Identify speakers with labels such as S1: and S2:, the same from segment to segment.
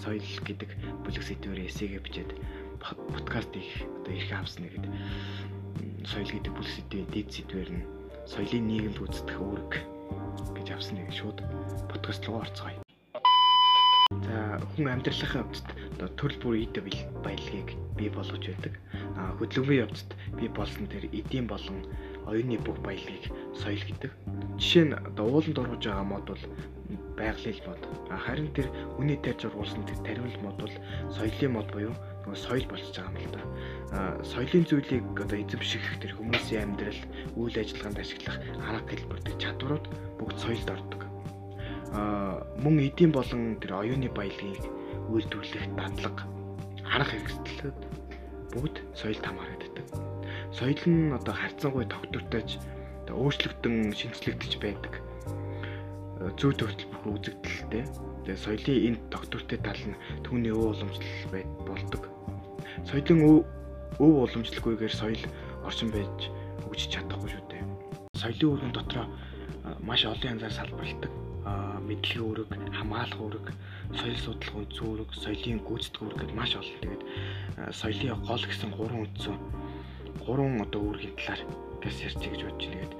S1: соёл гэдэг бүлэг сэдвээр эсэгээ бичээд подкаст их одоо ирэх авсна гэдэг соёл гэдэг бүлэг сэдвийн дэд сэдвэр нь соёлын нийгэмд гүйцэтгэх үүрэг гэж авсан нэг шууд подкаст руу орцгоё. За хүн амьдралынхаа явцад одоо төрөл бүр эд баялагийг бий болгож байдаг. А хөдөлгөөний явцад бий болсон тэр эдийн болон оюуны бүх баялагийг соёл гэдэг. Жишээ нь одоо ууланд орж байгаа мод бол байгалийн мод. Харин тэр үний тарьж ургуулсан тэр тариулал мод бол соёлын мод буюу нөгөө соёл болчихж байгаа юм л да. А соёлын зүйлийг одоо эзэмших тэр хүмүүсийн амьдрал, үйл ажиллагаанд ашиглах арга хэлбэр тэр чадварууд бүгд соёлд ордог. А мөн эдийн болон тэр оюуны баялагийг үйлдвэрлэх дадлага, арга хэрэгслүүд бүгд соёлд хамаардаг. Соёл нь одоо харьцангуй тогтвортойч одоо өөрчлөгдөн шинжлэгдэж байдаг зүй төвтөл үзэгдэлтэй. Тэгээ соёлын энэ доктортой тал нь түүний өв уламжлал байд болдог. Соёлын өв уламжлалгүйгээр соёл орчин байж өгч чадахгүй шүү дээ. Соёлын үүргэн дотроо маш олон янзаар салбарладаг. Мэдлэгийн үүрэг, хамгаалах үүрэг, соёл судлах үндсэн үүрэг, соёлын гүйцэтгэх үүрэг гэдээ маш олон. Тэгээд соёлын гол гэсэн гурван үндсэн гурван одоо үүргийн талаар газ ярьчих гэж бодож байна. Тэгээд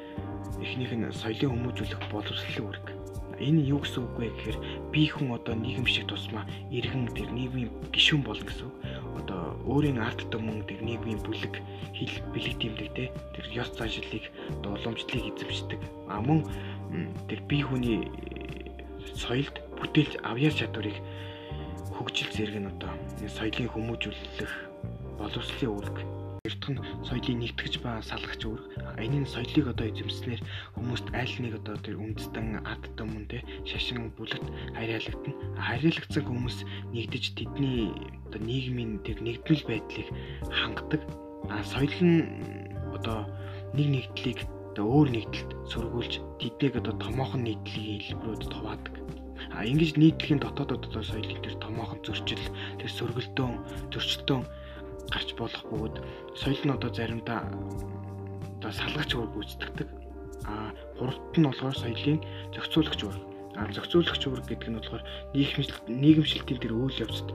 S1: эхнийх нь соёлын хүмүүжүүлэх боловсролын үүрэг Энэ юу гэсэн үг вэ гэхээр би хүн одоо нийгэм шиг тусмаа иргэн тэр нийгмийн гишүүн болно гэсэн үг. Одоо өөрийн ард түмэн тэр нийгмийн бүлэг хил бэлэг тэмдэг те тэр ёс заншлыг одоо уламжлалыг эзэмшдэг. А мөн тэр би хүний соёлд бүтээлч авьяас чадварыг хөгжил зэрэг нь одоо соёлын хүмүүжүүлэх боловсролын үүрэг Эрдэх нь соёлыг нэгтгэж ба салгах үүрэг. Нь соёлыг одоо эзэмснээр хүмүүст аль нэг одоо тэр үндэстэн ард түмэн те шашин бүлэгт харьяалагдана. Харьяалагдсан хүмүүс нэгдэж тэдний одоо нийгмийн тэр нэгдмэл байдлыг хангадаг. А соёл нь одоо нэг нэгдлийг одоо өөр нэгдэлд сургуулж тэднийг одоо томоохон нийтлэгийн хэлбэрүүд хуваадаг. А ингэж нийтлэгийн дотоодод одоо соёлын тэр томоохон зөрчил, тэр сөргөлдөөн, зөрчилдөөн гарч болох бөгөөд соёл нь одоо заримдаа одоо салгаж өөр гүйцэтгэдэг. А гуравт нь болохоор соёлын зохицуулагч үүрэг. А зохицуулагч үүрэг гэдэг нь болохоор нийгэмшилтийн тэр үйл явцад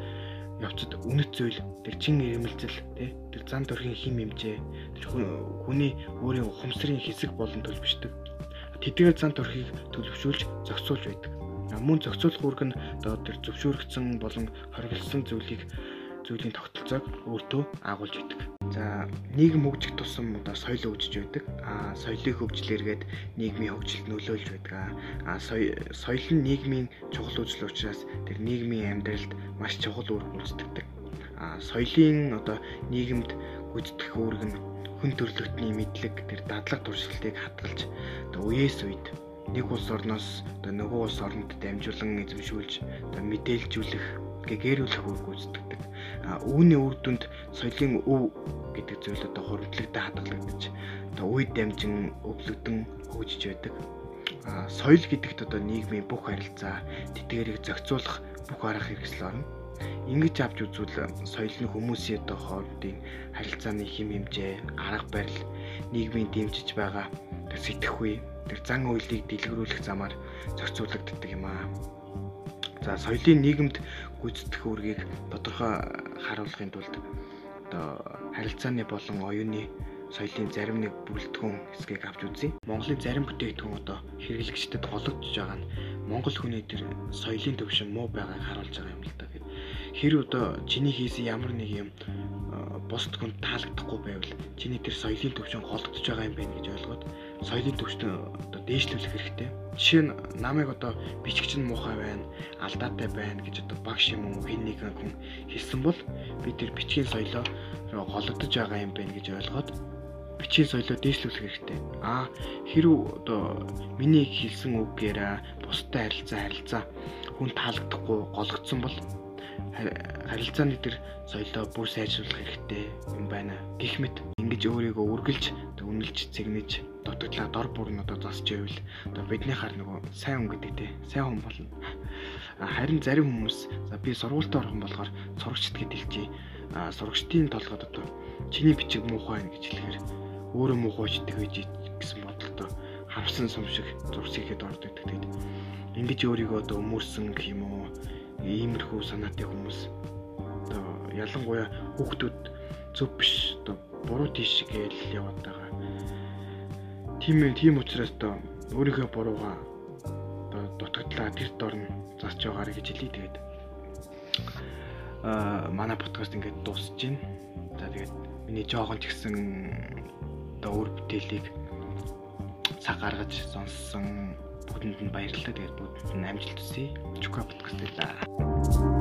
S1: явцад үнэт зүйл тэр чин ирмэлзэл тий тэр зан төрхийн хим хэмжээ тэр хүний өөрийн ухамсарын хэсэг болон төлөвшдөг. Тэдгээр зан төрхийг төлөвшүүлж зохицуулж байдаг. Мөн зохицуулах үүрэг нь одоо тэр зөвшөөрөгдсөн болон хориглосон зүйлийг зүйлийн тогтолцоог өөртөө агуулж идэг. За нийгэм хөгжих тусам одоо соёл хөгжиж байдаг. А соёлын хөгжлөргээд нийгмийн хөгжилд нөлөөлж байдаг. А соёл нь нийгмийн чухал үзэл учраас тэр нийгмийн амьдралд маш чухал үр гүйцэтгэдэг. А соёлын одоо нийгэмд гүйцэтгэх үүрэг нь хүн төрлөختний мэдлэг тэр дадлаг туршилтыг хадгалж одоо үеэс үед нэг улс орноос одоо нөгөө улс оронд дамжуулан эзэмшүүлж одоо мэдээлжүүлэх гэгэрүүлэх үүрэг гүйцэтгэдэг үүний үр дүнд соёлын өв гэдэг зүйл одоо хуримтлагтай хадгалагдаж одоо үе дамжин өвлөгдөн хөгжиж байдаг. А соёл гэдэгт одоо нийгмийн бүх харилцаа тэтгээрийг зохицуулах бүх арга хэрэгсэл орно. Ингэж авч үзвэл соёл нь хүмүүсийн одоо хоорондын харилцааны хэм хэмжээ, арга барил, нийгмийн дэмжиж байгаа тэр сэтгэхүй, тэр зан үйлийг дэлгэрүүлэх замаар зохицуулагддаг юм аа. За соёлын нийгэмд гүйцэтгэх үүргийг тодорхой харуулахын тулд одоо харилцааны болон оюуны соёлын зарим нэг бүрэлдэхүүн хэсгийг авч үзье. Монголын зарим бүтээгдэхүүн одоо хэрэглэгчдэд гологдож байгаа нь монгол хүний тэр соёлын төвшин муу байгааг харуулж байгаа юм л да. Хэрэг одоо чиний хийсэн ямар нэг юм бусд хүнд таалагдахгүй байвал чиний тэр соёлын төвшин голдож байгаа юм байна гэж ойлгоод соёлын төвшин одоо дээшлүүлэх хэрэгтэй. Жишээ нь намайг одоо бичгч нь муухай байна, алдаатай байна гэж одоо багш юм уу хэн нэгэн хүн хэлсэн бол би тэр бичгийн соёлоо голдож байгаа юм байна гэж ойлгоод бичгийн соёлоо дээшлүүлэх хэрэгтэй. Аа хэрв одоо миний хэлсэн үгээр бустай харилцаа харилцаа хүн таалагдахгүй гологдсон бол харилцааны тэр соёлоо бүр сайжруулах хэрэгтэй юм байна. Гэх мэт ингэж өөрийгөө үргэлж үнэлж цэгнэж дутагдлаа дор бүр нь одоо засч байвал одоо бидний хар нөгөө сайн хүн гэдэг те сайн хүн болно. Харин зарим хүмүүс за би сургуультай орхон болохоор сурагчд гэд хэлчихье. Сурагчдын толгойд одоо чиний бичиг муухай байна гэж хэлэхээр өөрөө муухайчдаг гэж гэсэн бодолтой харсан сум шиг зурс ихэд ордог. Тэгээд ингэж өөрийгөө одоо өмөрсөн гэх юм уу иймэрхүү санаатай хүмүүс одоо ялангуяа хүүхдүүд зөв биш одоо буруу тийш гээл яваад байгаа. Тийм тийм учраас одоо өөрийнхөө буруугаа одоо дутагдлаа тэр дорн засч байгаарэ гэж хэлий тэгээд аа манай подкаст ингээд дуусж байна. За тэгээд миний жоохон ч гэсэн одоо өөр бүтээлийг цаг гаргаж сонссон бүгдэнд нь баярлалаа. Тэгээд бүгдэнд нь амжилт хүсье. Чука подкаст байлаа.